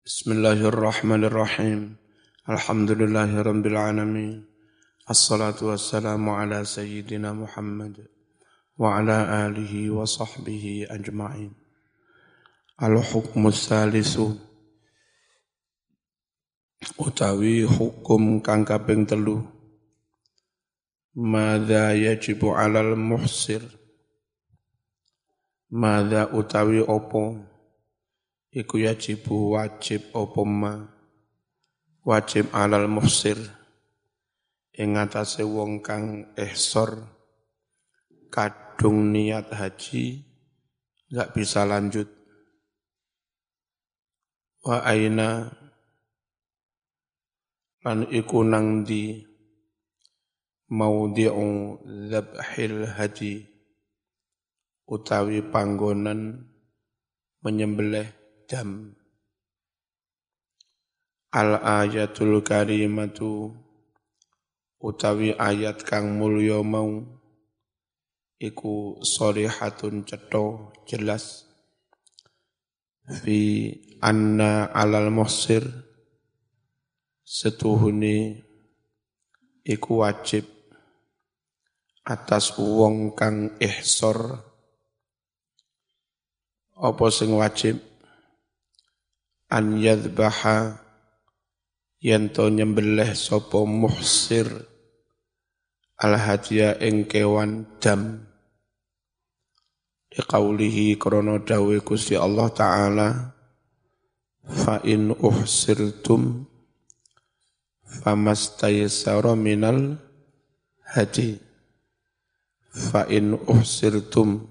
Bismillahirrahmanirrahim. Alhamdulillahirabbil alamin. Assalatu wassalamu ala sayyidina Muhammad wa ala alihi wa sahbihi ajma'in. Al-hukmu salisu utawi hukum kang kaping telu. Mada yajibu alal muhsir. Mada utawi opo iku yajibu wajib apa ma? Wajib alal muhsir ing atase wong kang ihsor kadung niat haji nggak bisa lanjut. Wa aina? Lan iku nang di maudhi'u dzabhil haji. Utawi panggonan menyembelih jam. Al ayatul karimatu utawi ayat kang mulya mau iku sorihatun cetho jelas. Fi anna alal muhsir setuhuni iku wajib atas wong kang ihsor. Apa sing wajib an yadbaha yanto nyembelih sapa muhsir al hadiya ing kewan dam. Liqaulihi krana dawe Gusti Allah taala fa in uhsirtum famastaysara minal hadi. Fa in uhsirtum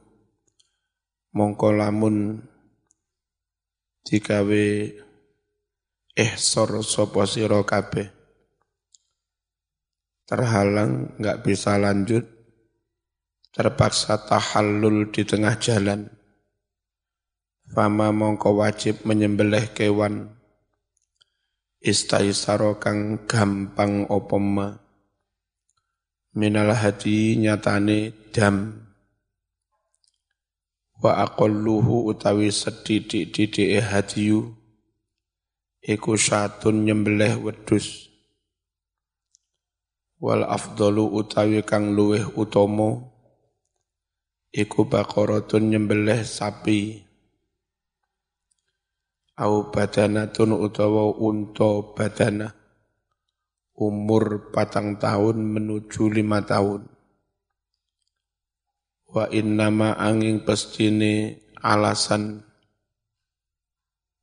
mongko lamun digawe ihsor sapa sira kabeh. Terhalang nggak bisa lanjut terpaksa tahallul di tengah jalan. Fama mongko wajib menyembelih kewan. Istaisaro kang gampang opoma minal hadi nyatane dam wa aqalluhu utawi sedidik-didik hadiyu iku syatun nyembelih wedus wal afdalu utawi kang luweh utama iku baqaratun nyembelih sapi. Au badanatun utawa unta badana umur patang tahun menuju lima tahun wa innama angin pestine alasan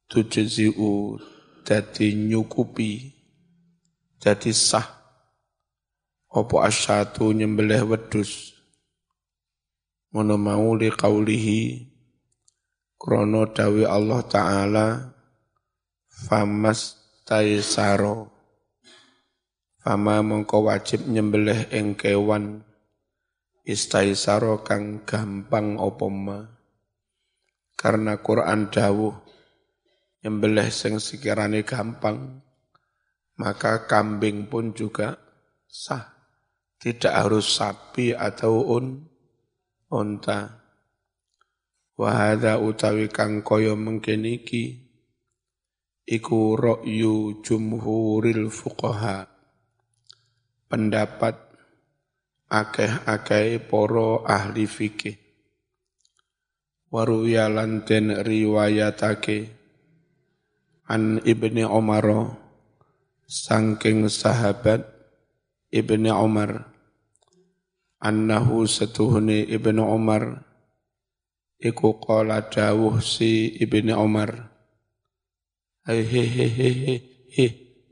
tujzi'u dadi nyukupi dadi sah. Opo asyatu nyembelih wedus ngono mau li qaulihi krono dawi Allah taala famas taisaro fama mongko wajib nyembelih ing kewan istaisaro kang gampang opoma karena Quran dawuh nyembelih sing sekirane gampang maka kambing pun juga sah. Tidak harus sapi atau un unta. Wahada utawi kang kaya mengkeniki iku ra'yu jumhuril fuqaha. Pendapat akeh-akeh poro ahli fikih. Waruya lanten riwayatake. An Ibni Umar sangking sahabat Ibni Umar annahu setuhni Ibnu Umar iku qala dawuh si Ibni Umar hei hei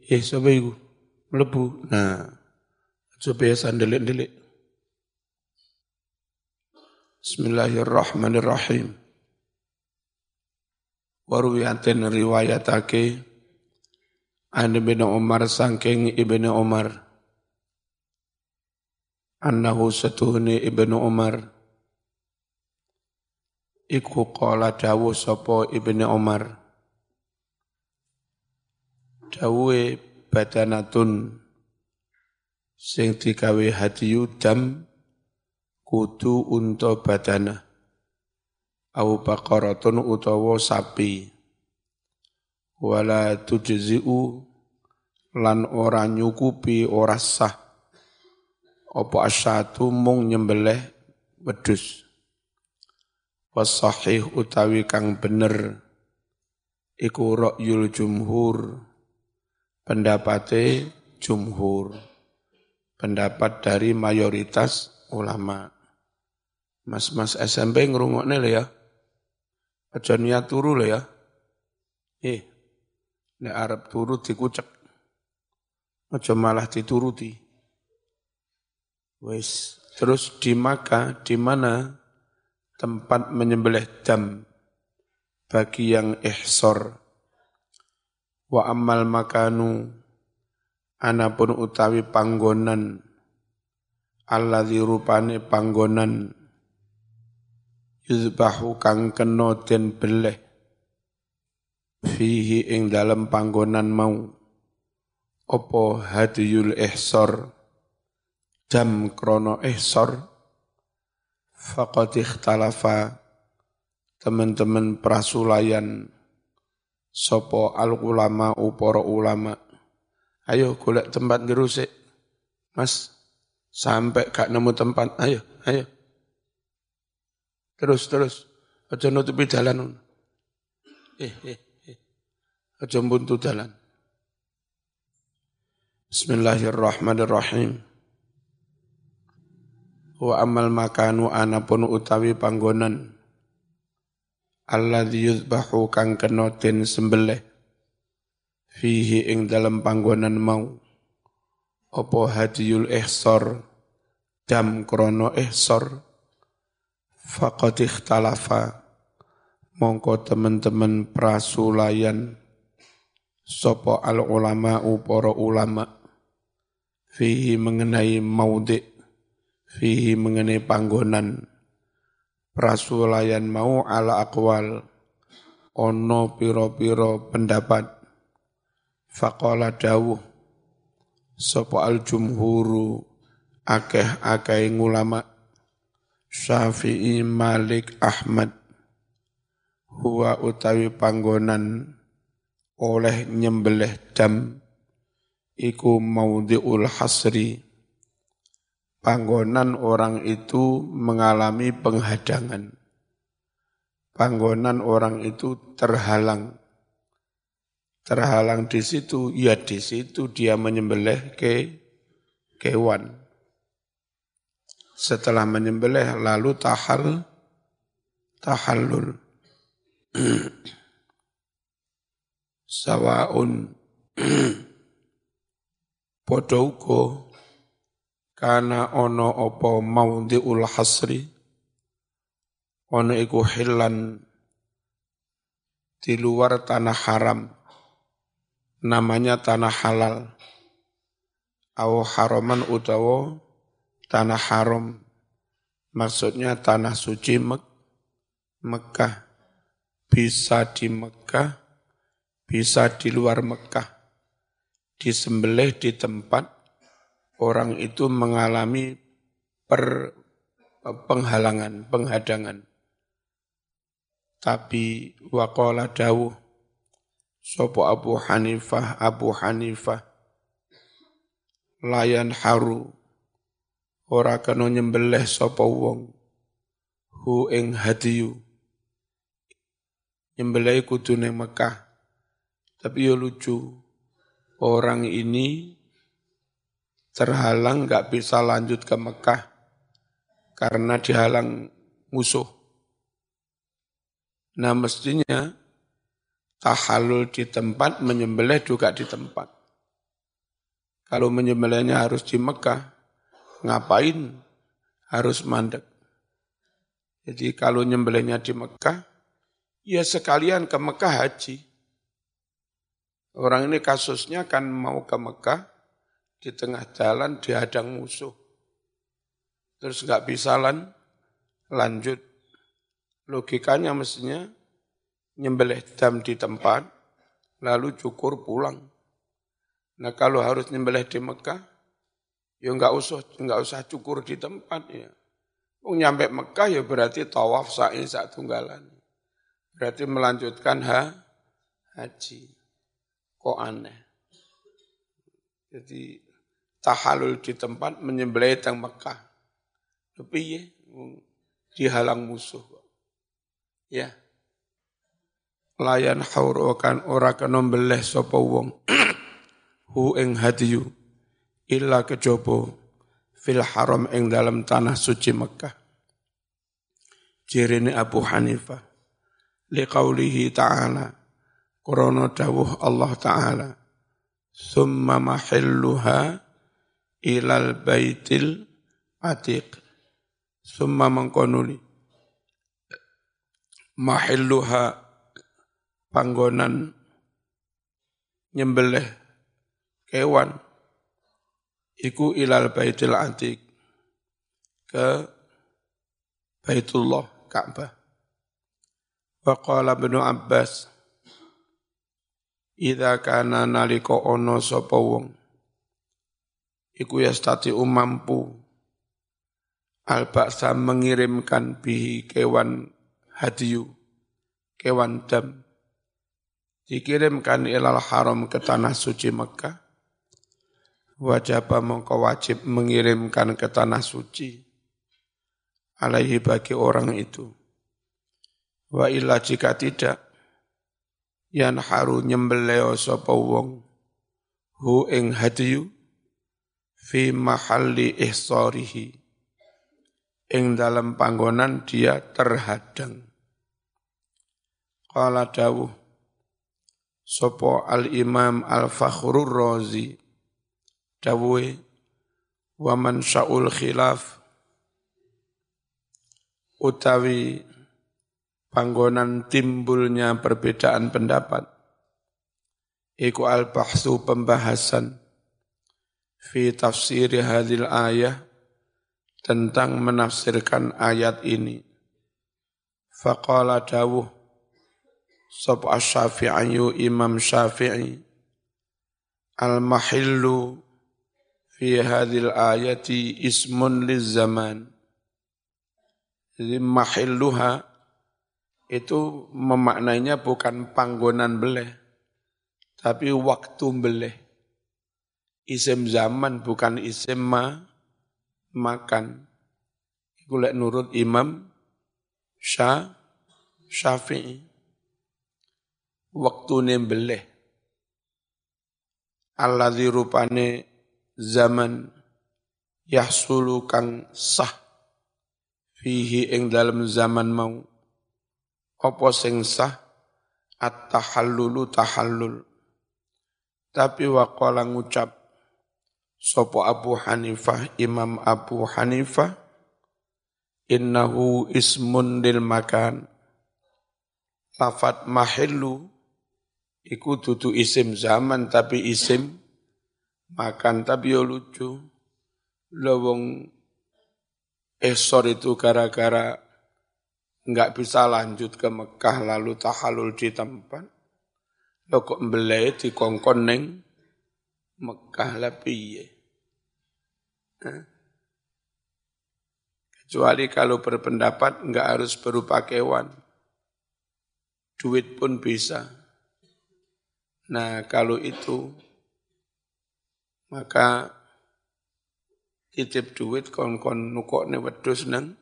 hei sapa iku? Mlebu. Nah supaya sandelik-delik Bismillahirrahmanirrahim. Waruyatin riwayatake An bin Umar sangking ibnu Umar. Annahu satuhni ibnu Umar. Iku qala dawu sapa ibnu Umar. Dawuhe badanatun sing digawe hadiyu dam kudu unta badana au baqaratun utawa sapi. Wala tujzi'u lan ora nyukupi ora sah. Apa asyatu mung nyembelih wedhus. Wasahih utawi kang bener. Iku ra'yul jumhur. Pendapate jumhur. Pendapat dari mayoritas ulama mas-mas SMP ngrungokne lho ya. Aja niat turu lho ya. Eh nek arep turu dikucek. Aja malah dituruti. Wis terus di maka di mana tempat menyembelih dam bagi yang ihsor. Wa amal makanu anapun utawi panggonan. Alladzi rupane panggonan yuzbahu kang kena den beleh fihi ing dalam panggonan mau. Opo hadiyul ihsor? Jam krono ihsor? Faqad ikhtalafa. Teman-teman prasulayan. Sopo al ulama uporo ulama. Ayo golek tempat ngerusik. Mas sampai gak nemu tempat. Ayo ayo terus terus. Aja nutupi jalan eh eh eh. Aja buntu jalan Bismillahirrahmanirrahim. Wa amal makanu anapun utawi panggonan. Alladzi yuzbahu kang kena den sembelih. Fihi ing dalam panggonan mau. Apa hadiyul ihsar dam krono ihsar faqad ikhtalafa. Mongko teman-teman prasulayan sopo al ulama para ulama. Fihi mengenai maudi fihi mengenai panggonan. Prasulayan mau ala akwal ono piro-piro pendapat. Faqala dawuh sapa al jumhuru akeh-akeh ulama Syafi'i Malik Ahmad huwa utawi panggonan oleh nyembelih dam iku maudhi'ul hasri panggonan orang itu mengalami penghadangan. Panggonan orang itu terhalang. Terhalang di situ, ya di situ dia menyembelih ke kewan. Setelah menyembelih lalu tahal, tahallul. Sawaun. Podo kana ono opo maudhi'ul hasri. Ono iku hilan. Di luar tanah haram. Namanya tanah halal. Au haraman utawa tanah haram. Maksudnya tanah suci Mek Mekah. Bisa di Mekah bisa di luar Mekah. Disembelih di tempat orang itu mengalami per, penghalangan, penghadangan. Tapi waqala dawuh sopo Abu Hanifah, Abu Hanifah layan haru ora kena nyembelih sapa wong hu ing hadiyu nyembelih kudune Mekah tapi yo lucu orang ini terhalang nggak bisa lanjut ke Mekah karena dihalang musuh. Nah mestinya tahalul di tempat, menyembelih juga di tempat. Kalau menyembelihnya harus di Mekah, ngapain harus mandek? Jadi kalau nyembelihnya di Mekah, ya sekalian ke Mekah haji. Orang ini kasusnya kan mau ke Mekah, di tengah jalan dihadang musuh. Terus nggak bisa lan, lanjut. Logikanya mestinya nyembelih dam di tempat, lalu cukur pulang. Nah kalau harus nyembelih di Mekah, ya nggak usah nggak usah cukur di tempat ya. Oh, nyampe Mekah ya berarti tawaf sa'i saat tunggalan. Berarti melanjutkan ha, haji. Kok aneh. Jadi tahalul di tempat menyembelih teng Mekah. Tapi ya, dihalang musuh. Ya. Layan haur kan ora kena sapa wong. Hu ing hadiyu illa kejaba fil haram ing dalam tanah suci Mekah. Jirine Abu Hanifah. Liqaulihi ta'ala. Korona dawuh Allah Ta'ala. Thumma mahilluha ilal baitil atiq. Thumma mengkonuli. Mahilluha panggonan nyembelih kewan iku ilal baitil antik ke Baitullah Ka'bah. Wa qala Ibnu Abbas Idza kana nalika ana sapa wong iku yastati umampu al mengirimkan bihi kewan hadiyu kewan dam dikirimkan ilal haram ke tanah suci Mekah, wajib mengko wajib mengirimkan ke tanah suci alaihi bagi orang itu. Wa illa jika tidak, yan haru nyembeleo sapa wong hu ing hadiyu fi mahalli ihsarihi ing dalam panggonan dia terhadang. Qala dawuh Sopo al-imam al-fakhrur razi dawuhe wa man sya'ul khilaf utawi panggonan timbulnya perbedaan pendapat. Iku al-bahsu pembahasan fi tafsir hadil ayah tentang menafsirkan ayat ini. Faqala dawuh Sab Asy-Syafi'i Imam Syafi'i Al-mahillu fi hadhil ayati ismun zaman. Jadi mahilluha itu memaknainya bukan panggonan beleh, tapi waktu beleh. Isim zaman bukan isim ma, makan. Iku nurut Imam Syah, Syafi'i waktu beleh. Alladzi rupane zaman yahsulu kang sah fihi ing dalam zaman mau. Apa sing sah? At-tahallulu tahallul. Tapi waqala ngucap sopo Abu Hanifah Imam Abu Hanifah innahu ismun lil makan. Lafat mahillu Iku tutu isim zaman tapi isim makan tapi yo lucu. Lowong esor itu gara-gara nggak bisa lanjut ke Mekah lalu tahalul di tempat. Lo kok mbelai di kongkon neng Mekah lah piye. Kecuali kalau berpendapat nggak harus berupa kewan. Duit pun bisa Nah kalau itu maka titip duit kon-kon nukokne wedus neng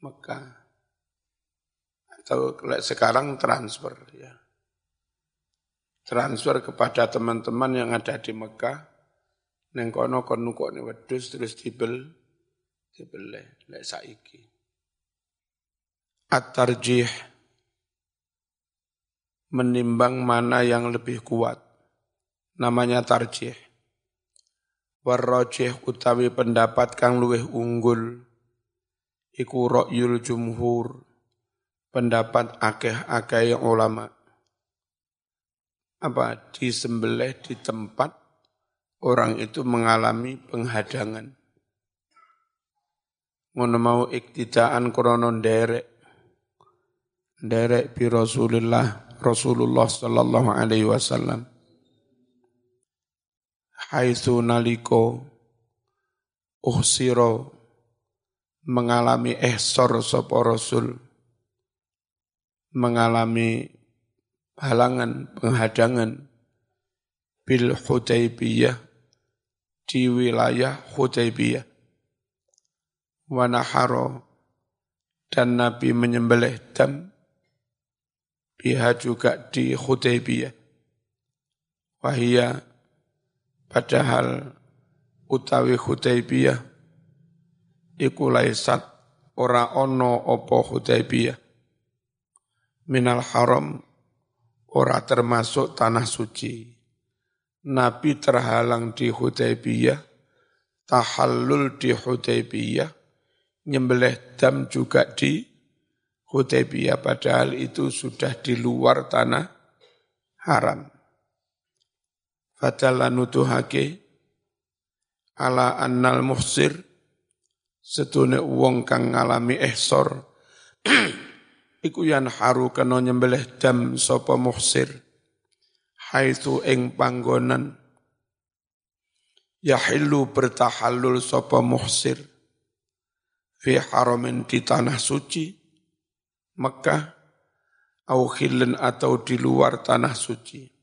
Mekah. Atau sekarang transfer ya. Transfer kepada teman-teman yang ada di Mekah. Neng kono kon nukokne wedus terus dibel dibele lek saiki. At-tarjih menimbang mana yang lebih kuat. Namanya tarjih. Warrojih utawi pendapat kang luweh unggul. Iku ro'yul jumhur. Pendapat akeh-akeh ulama. Apa? Disembelih di tempat orang itu mengalami penghadangan. Ngono mau iktidaan kronon derek. Derek bi Rasulullah Rasulullah sallallahu alaihi wasallam haitsu naliko uhsiro mengalami ehsor sapa Rasul mengalami halangan penghadangan bil Hudaybiyah di wilayah Hudaybiyah. Wa naharo dan Nabi menyembelih dam biha juga di Hudaybiyah. Wahia padahal utawi Hudaybiyah iku laisat ora ono opo Hudaybiyah minal haram ora termasuk tanah suci. Nabi terhalang di Hudaybiyah, tahallul di Hudaybiyah, nyembelih dam juga di Hudaybiyah padahal itu sudah di luar tanah haram. Fadalla nutuhake ala annal muhsir setune wong kang ngalami ihsor iku yan haru kena nyembelih dam sapa muhsir haitsu ing panggonan. Yahillu bertahallul sapa muhsir fi haramin di tanah suci Mekah au atau di luar tanah suci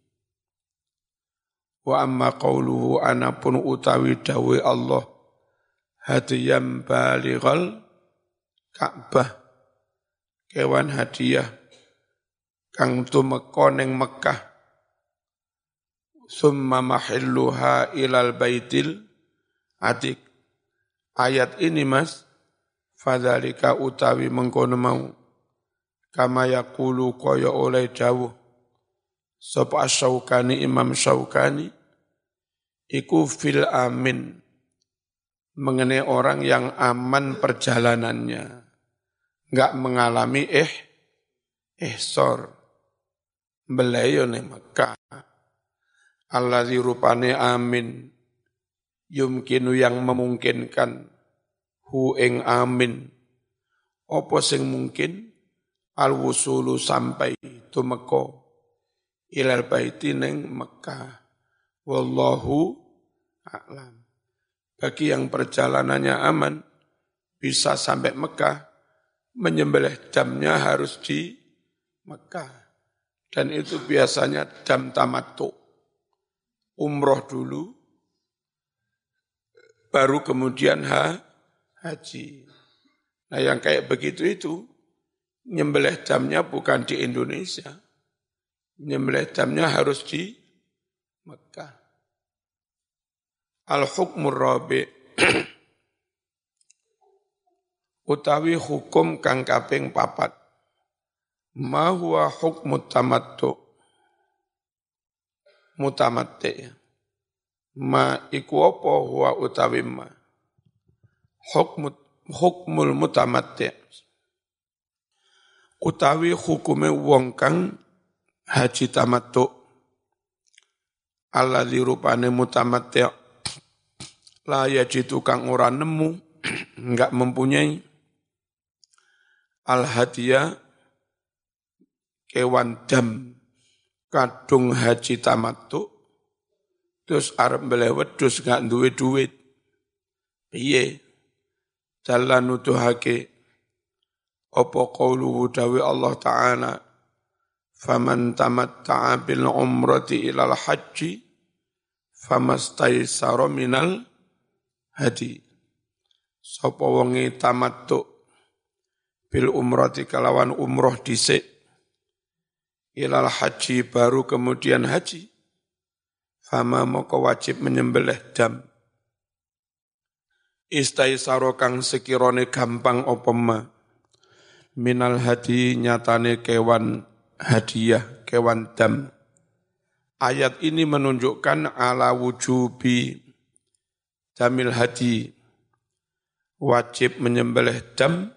wa amma qawluhu anapun utawi dawe Allah hadiyam balighal Ka'bah kewan hadiah kang tumeka ning Mekah summa mahilluha ilal baitil atik ayat ini mas fadzalika utawi mengkono mau. Kama yaqulu kaya oleh jauh sapa asyaukani imam syaukani iku fil amin mengenai orang yang aman perjalanannya enggak mengalami eh ihsor belayo nih Mekah. Alladzi rupane amin yumkinu yang memungkinkan hu ing amin. Apa sing mungkin? Al wusulu sampai tumeka ilal baiti ning Mekah wallahu a'lam bagi yang perjalanannya aman bisa sampai Mekah menyembelih jamnya harus di Mekah dan itu biasanya jam tamattu umroh dulu baru kemudian ha, haji. Nah yang kayak begitu itu, nyembelih jamnya bukan di Indonesia. Nyembelih jamnya harus di Mekah. Al-hukmur rabi' utawi hukum kang kaping papat. Ma huwa hukmu tamattu mutamatte. Ma iku apa huwa utawi ma hukmut hukmul mutamatti utawi hukume wong kang haji tamattu alladzi rupane mutamatti la yajitu kang ora nemu. Enggak mempunyai. Al hadiah. Kewan dam. Kadung haji tamattu terus arep mbeleh wedhus gak duwe duit. Piye? Jalla nutuhake apa qauluhu dawi Allah Ta'ala faman tamatta'a bil umrati ilal haji famastaisara minal hadi. Sapa wonge tamattu bil umrati kalawan umroh dhisik ilal haji baru kemudian haji fama moko wajib menyembelih dam. Istaisaro kang sekirone gampang opema minal hadi nyatane kewan hadiah kewan dam. Ayat ini menunjukkan ala wujubi jamil hadi wajib menyembelih dam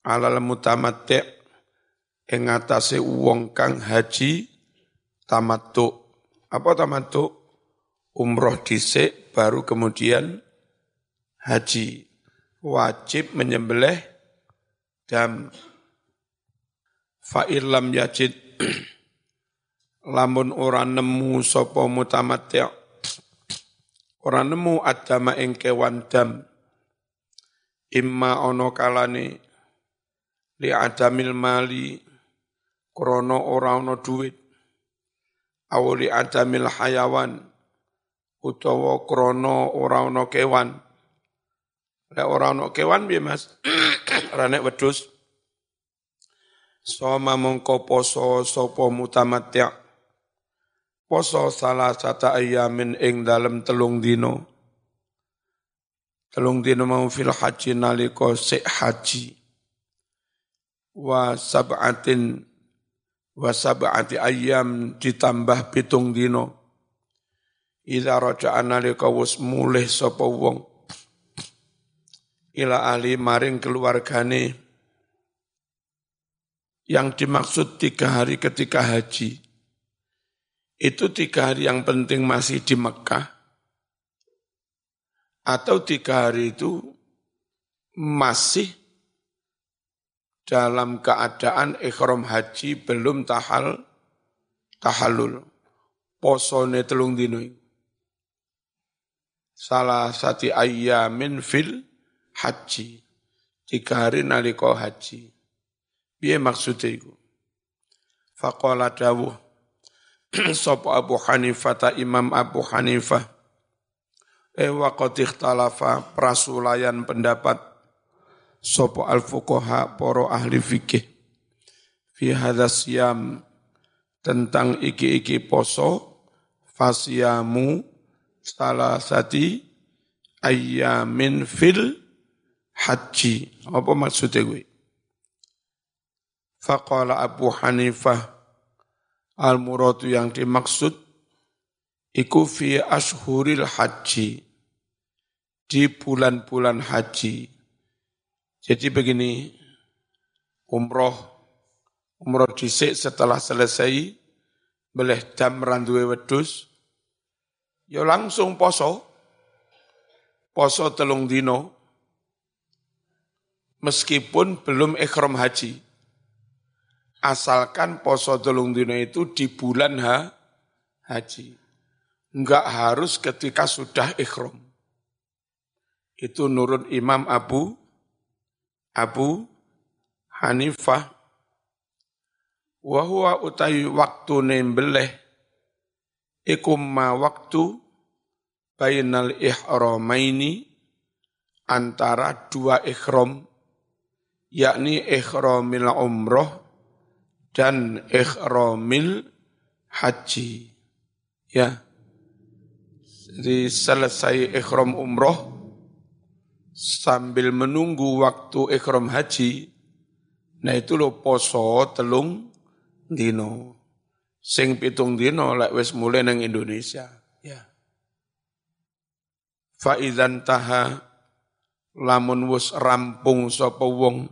alal mutamatti ing atase wong kang haji tamattu apa tamattu umroh dhisik baru kemudian haji. Wajib menyembelih dam fa'ilam yajid lamun ora nemu sapa mutamatti ora nemu adama ing kewan dam. Imma ana kalane li adamil mali krana ora ana duit. Awli adamil hayawan utawa krono ora ana kewan. Lek ora ana kewan piye Mas? Ranek wedhus Soma mongko poso sapa mutamatya poso salah sata ayamin ing dalem telung dino. Telung dino mau fil haji nalika sik haji. Wa sab'atin wa sab'ati ayyam ditambah pitung dino. Ila raja analika wis mulih sapa wong. Ila ahli maring keluargane yang dimaksud tiga hari ketika haji. Itu tiga hari yang penting masih di Mekah atau tiga hari itu masih dalam keadaan ikhram haji belum tahal tahallul. Posone telung dino salah satu ayamin fil haji. Tiga hari naliko haji biar maksudnya itu faqala dawuh sapa Abu Hanifah ta Imam Abu Hanifah eh waqad ikhtalafa prasulayan pendapat sopo al fuqaha poro ahli fikih fi hadha siyam tentang iki-iki poso fasyamu salah sati ayyamin fil haji. Apa maksudnya gue Faqala Abu Hanifah al-muradu yang dimaksud iku fi ashuril haji di bulan-bulan haji jadi begini, umroh, umroh disik setelah selesai, boleh jam randuwe wedus, ya langsung poso, poso telung dino, meskipun belum ikhram haji. Asalkan poso telung dino itu di bulan ha, haji. Enggak harus ketika sudah ikhram. Itu nurut Imam Abu Abu Hanifah wa huwa utawi waktu nembeleh ikum ma waktu bainal ihramaini antara dua ikhram yakni ihramil umroh dan ihramil haji ya jadi selesai ikhram umroh sambil menunggu waktu ikhram haji, nah itu lo poso telung dino. Sing pitung dino lek wis mulai nang Indonesia. Ya. Faizan taha lamun wus rampung sapa wong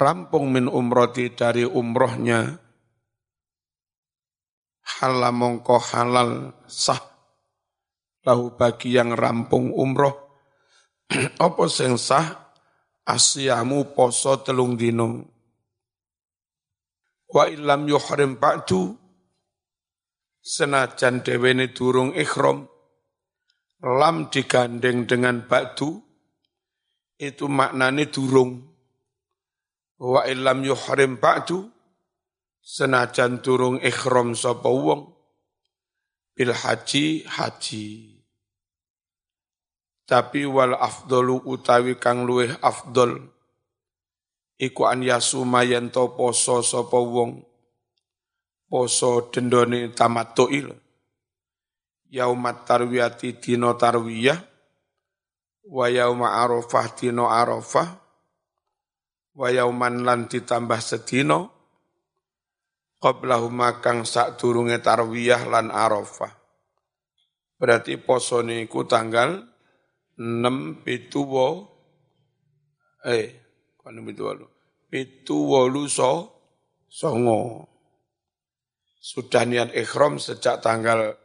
rampung min umroti dari umrohnya. Halal mongko halal sah. Lahu bagi yang rampung umroh. Apa sing sah? Asyamu poso telung dino. Wa ilam yuhrim ba'du. Senajan dewene durung ikhram lam digandeng dengan ba'du itu maknane durung wa ilam yuhrim ba'du senajan durung ikhram sapa wong bil haji haji. Tapi wal afdolu utawi kang luweh afdol iku an yasuma to poso sapa wong poso dendone tamattu'i yaumat tarwiyati dina tarwiyah wa yauma arafah dina arafah wa yauman lan ditambah sedina qablahuma kang sadurunge tarwiyah lan arafah. Berarti poso niku tanggal enam pitu wo eh kan pitu walu pitu wolu so songo. Sudah niat ikhram sejak tanggal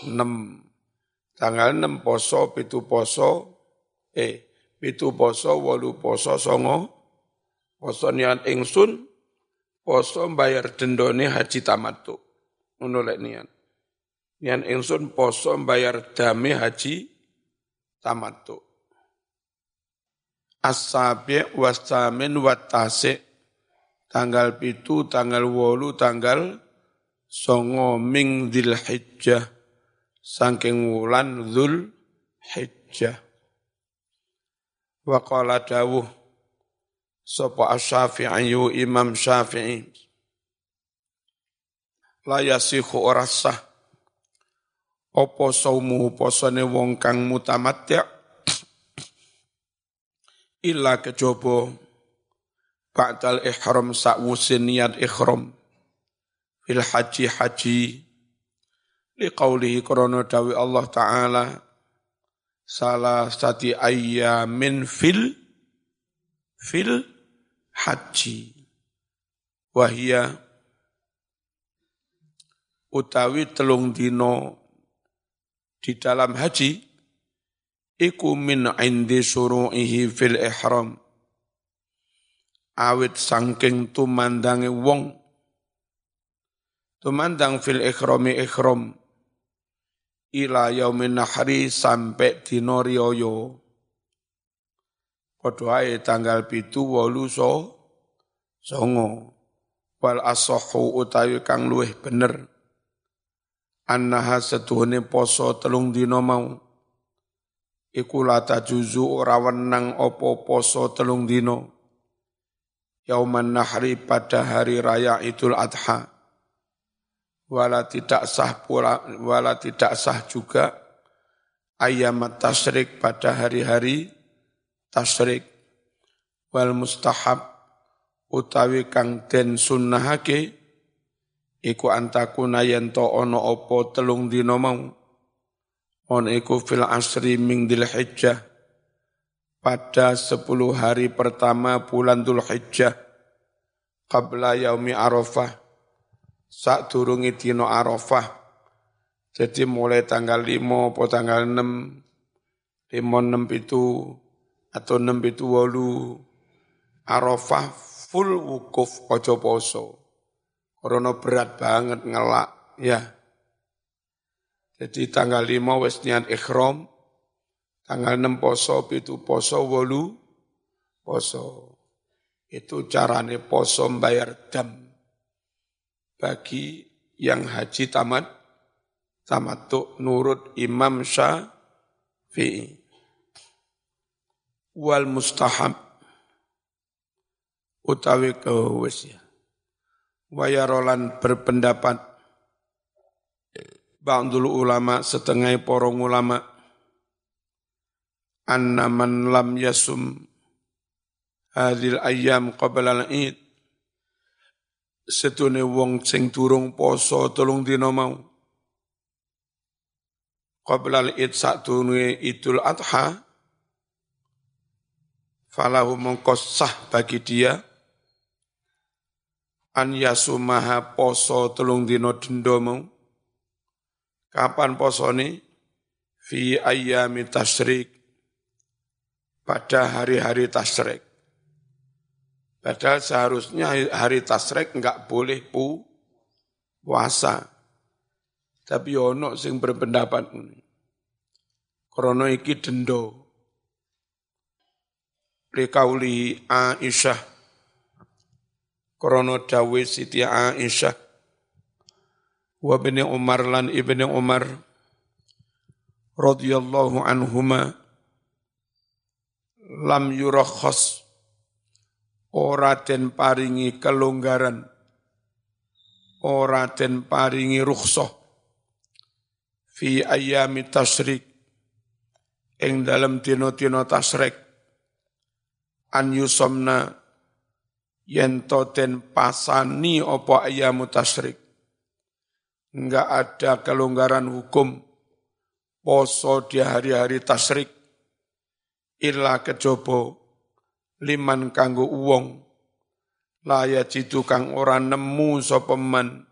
6 tanggal 6 poso pitu poso eh pitu poso wolu poso songo poso niat ingsun poso bayar dendone haji tamatu ngono lek niat. Niat ingsun poso bayar dame haji tamattu. As-sabi' was-samin wat tanggal pitu, tanggal wolu, tanggal songo ming dil hijjah saking wulan dzul hijjah wa qala dawuh sapa asy-syafi'i imam syafi'i la yasihu ora sah. Apa saumu posone wong kang mutamatya illa kejaba ba'dal ihram sakwuse niat ihram. Fil haji haji. Liqaulihi korona dawi Allah Ta'ala. Salah sati ayyamin fil fil haji. Wahia utawi telung dino di dalam haji iku min indi suru'ihi fil ihram. Awit sangking tumandangi wong. Tumandang fil ikhrami ikhram ila yaumin nahri sampai dino riyoyo padha tanggal pitu wolu so songo. Wal asohu utawi kang luweh bener. Annaha setuhune poso telung dino mau. Iku lata juzu ora wenang opo poso telung dino yauman nahri pada hari raya Idul Adha. Wala tidak sah pula, wala tidak sah juga. Ayam tasrik pada hari-hari tasrik. Wal mustahab utawi kang den sunnahake iku antakuna yento ono opo telung dino mau on iku fil asri ming dil pada sepuluh hari pertama bulan Dhul qabla yaumi Arafah saat turungi dino Arafah jadi mulai tanggal lima atau tanggal enam lima enam itu atau enam itu walu Arafah full wukuf ojo poso karena berat banget ngelak ya jadi tanggal lima wes niat ikhram Tanggal 6 poso, itu poso, wolu poso. Itu carane poso membayar dam. Bagi yang haji tamat, tamatuk nurut Imam Syafi'i. Wal mustahab. Utawi kewes ya. Wayarolan berpendapat. Ba'dul ulama setengah porong ulama. Anna man lam yasum hadil ayam qabla al-id setune wong sing durung poso tolong dina mau. Qabla al-id satune idul adha falahu mongkosah bagi dia an yasumaha poso telung dino dendo mau kapan posone fi ayami tasrik pada hari-hari tasrek. Padahal seharusnya hari tasrek enggak boleh pu puasa. Tapi ono sing berpendapat ini. Krono iki dendo. Likauli Aisyah. Krono dawe Siti Aisyah. Wa bini Umar lan ibni Umar. radhiyallahu anhumah lam yurakhas ora den paringi kelonggaran ora den paringi rukhsah fi ayami tasrik ing dalam dino-dino tasrik an yusomna yen den pasani opo ayamu tasrik enggak ada kelonggaran hukum. Poso di hari-hari tasrik illa kejaba liman kanggo wong laya jitu kang ora nemu sapa man.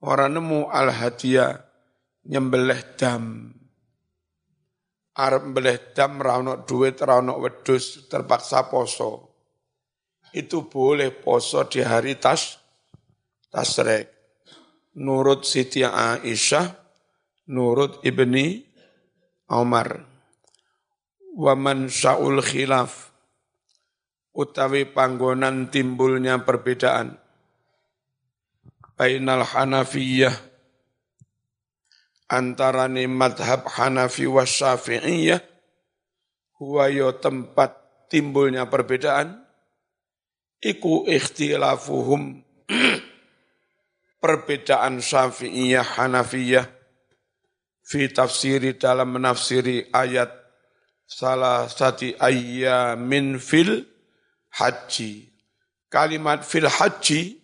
Ora nemu al hadiah nyembelih dam arep mbelih dam ra ono duit ra ono wedhus terpaksa poso. Itu boleh poso di hari tas tasrek. Nurut Siti Aisyah nurut Ibni Umar waman sa'ul khilaf utawi panggonan timbulnya perbedaan. Bainal Hanafiyah antarane madhab Hanafi wa Syafi'iyah huwa yo tempat timbulnya perbedaan iku ikhtilafuhum perbedaan Syafi'iyah Hanafiyah fi tafsiri dalam menafsiri ayat salah satu ayyamin fil haji. Kalimat fil haji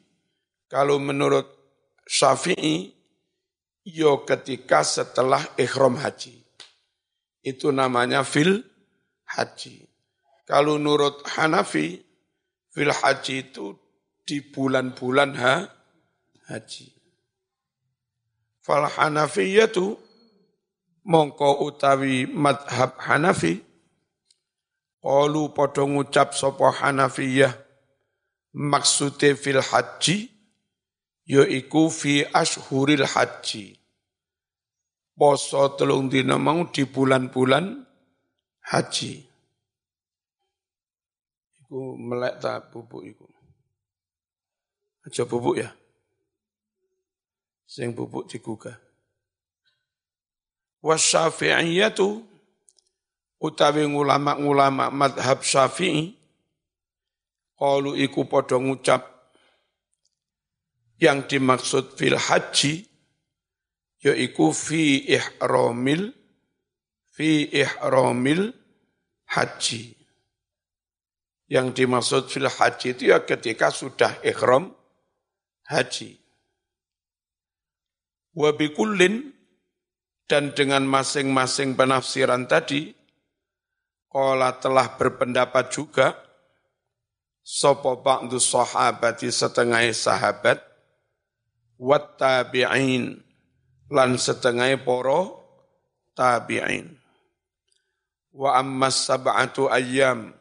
kalau menurut Syafi'i yo ketika setelah ikhram haji. Itu namanya fil haji. Kalau menurut Hanafi, fil haji itu di bulan-bulan ha, haji. Fal Hanafiyatu mongko utawi madhab Hanafi qalu padha ngucap sapa Hanafiyah maksude fil haji yaiku fi ashuril haji. Poso telung dina mau di bulan-bulan haji. Iku melek tak bubuk iku? Aja bubuk ya? Sing bubuk digugah. Wasyafi'iyatu utawi ulama-ulama madhab syafi'i qalu iku padha ngucap yang dimaksud fil haji yaiku fi ihramil fi ihramil haji. Yang dimaksud fil haji itu ya ketika sudah ihram haji. Wabikullin dan dengan masing-masing penafsiran tadi, Kola telah berpendapat juga, Sopo ba'du sahabati setengah sahabat, Wat tabi'in, lan setengah poro tabi'in. Wa ammas sab'atu ayyam,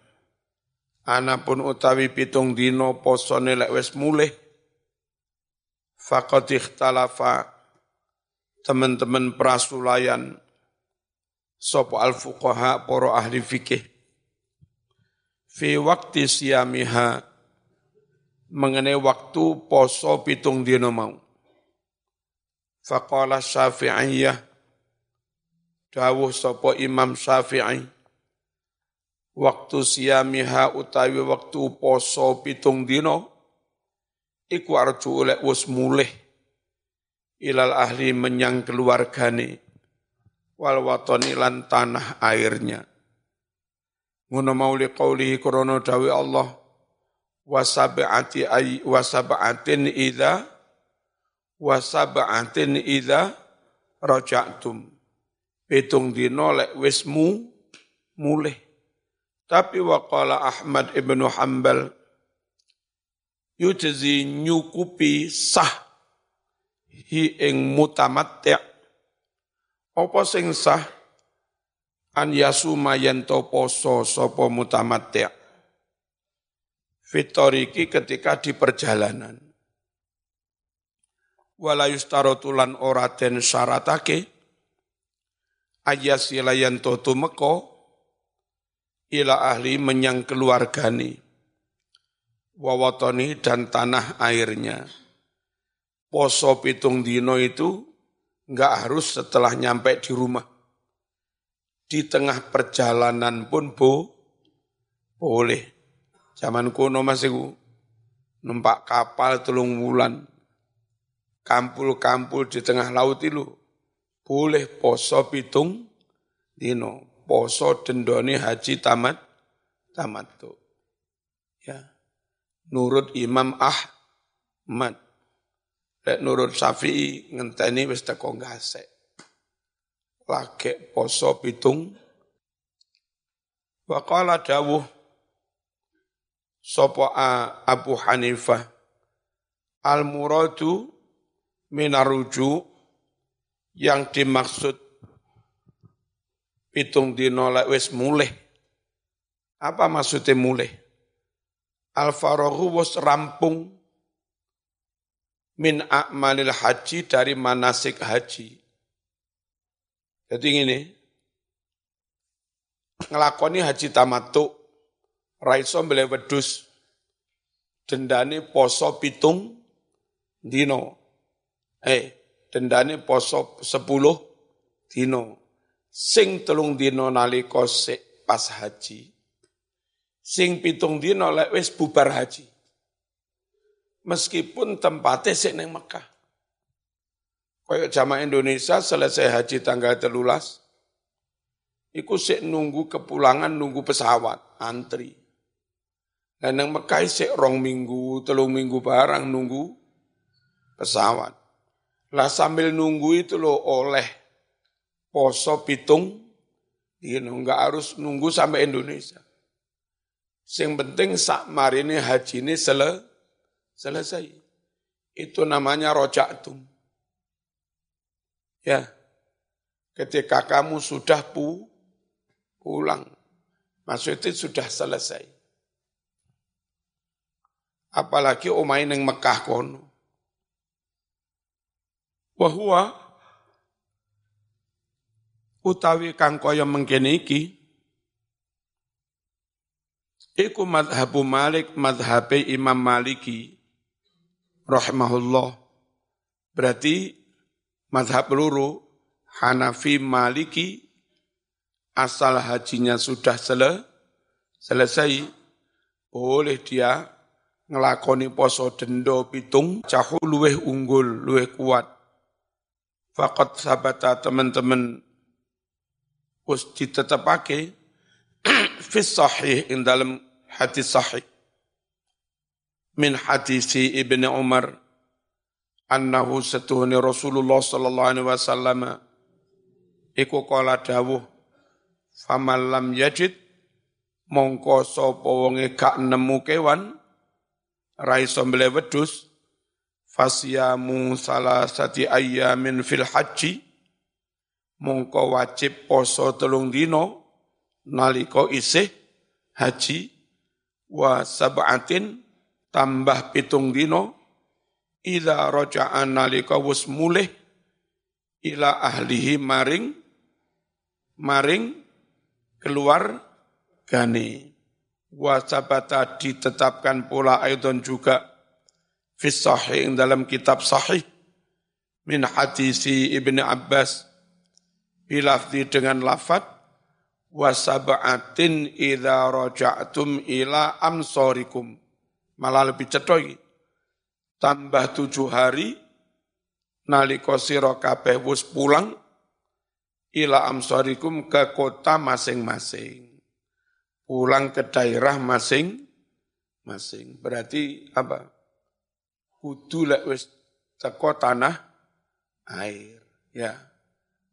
Anapun utawi pitung dino posone lek wis mulih, Fakot ikhtalafa. Teman-teman prasulayan. Sopo al fuqaha poro ahli fikih. Fi waktu siamiha mengenai waktu poso pitung dino mau faqala syafi'iyah dawuh sopo imam syafi'i waktu siamiha utawi waktu poso pitung dino iku arju oleh wis mulih ilal ahli menyang keluargane wal watoni lan tanah airnya. Ngono mauli qaulihi krana dawi Allah wasab'ati ay wasab'atin idza wasab'atin idza raja'tum. Pitung dino lek wis mu mulih. Tapi waqala Ahmad ibnu Hambal yujzi nyukupi sah hi ing mutamatti' apa sing sah? An yasuma to poso sapa mutamatti' fitoriki ketika di perjalanan wala yustarotulan ora den syaratake ayasila yanto tumeko ila ahli menyang keluargani wawatoni dan tanah airnya poso pitung dino itu nggak harus setelah nyampe di rumah. Di tengah perjalanan pun bo, boleh. Zaman kuno masih numpak kapal telung bulan. Kampul-kampul di tengah laut itu boleh poso pitung dino. Poso dendoni haji tamat tamat tuh. Ya. Nurut Imam Ahmad Lek nurut Syafi'i ngenteni wis teko gasek. Lagi poso pitung. Wa qala dawuh sapa Abu Hanifah al muradu minaruju yang dimaksud pitung dino lek wis mulih. Apa maksudnya mulih? Al faraghu rampung min a'malil haji dari manasik haji. Jadi ini, ngelakoni haji tamatu, raiso beli wedus, dendani poso pitung, dino, Eh, dendane poso sepuluh dino. Sing telung dino nalika sik pas haji. Sing pitung dino lek wis bubar haji. Meskipun tempatnya sik neng Mekah. Kayak jamaah Indonesia selesai haji tanggal telulas, iku sik nunggu kepulangan, nunggu pesawat, antri. Dan yang Mekah sik rong minggu, telung minggu barang nunggu pesawat. Lah sambil nunggu itu lo oleh poso pitung, you know, nggak harus nunggu sampai Indonesia. Yang penting sak marini haji ini sele, selesai. Itu namanya rojaktum. Ya, ketika kamu sudah pu, pulang, maksudnya sudah selesai apalagi omai neng Mekah kono. Wahua utawi kang kaya mengkene iki. Iku madhabu Malik madhabe Imam Maliki rahimahullah. Berarti madhab luru Hanafi Maliki asal hajinya sudah sele, selesai boleh dia ngelakoni poso dendo pitung cahu luweh unggul luweh kuat fakat sabata teman-teman us ditetapake fis sahih in dalam hadis sahih. Min hadisi Ibnu Umar annahu satuhuni Rasulullah sallallahu alaihi wasallam iku kala dawuh faman lam yajid mongko sapa wonge gak nemu kewan raiso mbele wedus fasyamu salasati ayyamin fil haji. Mongko wajib poso telung dino naliko isih haji. Wa sab'atin tambah pitung dino. Ila roja'an naliko wus mulih ila ahlihi maring maring keluar gani wasabata ditetapkan pula aidon juga fis sahih dalam kitab sahih min hadisi Ibnu Abbas bilafdi dengan lafat wasaba'atin idza raja'tum ila amsorikum malah lebih cetoy tambah tujuh hari nalika sira kabeh wis pulang ila amsorikum ke kota masing-masing pulang ke daerah masing-masing. Berarti apa? Kudu lek wis teko tanah air, ya.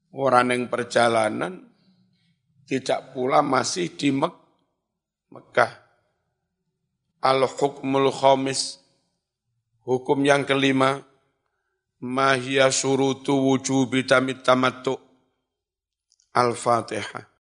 Orang yang perjalanan tidak pula masih di Mek Mekah. Al-hukmul khamis, hukum yang kelima, mahia surutu wujubi tamit tamattu. Al-Fatihah.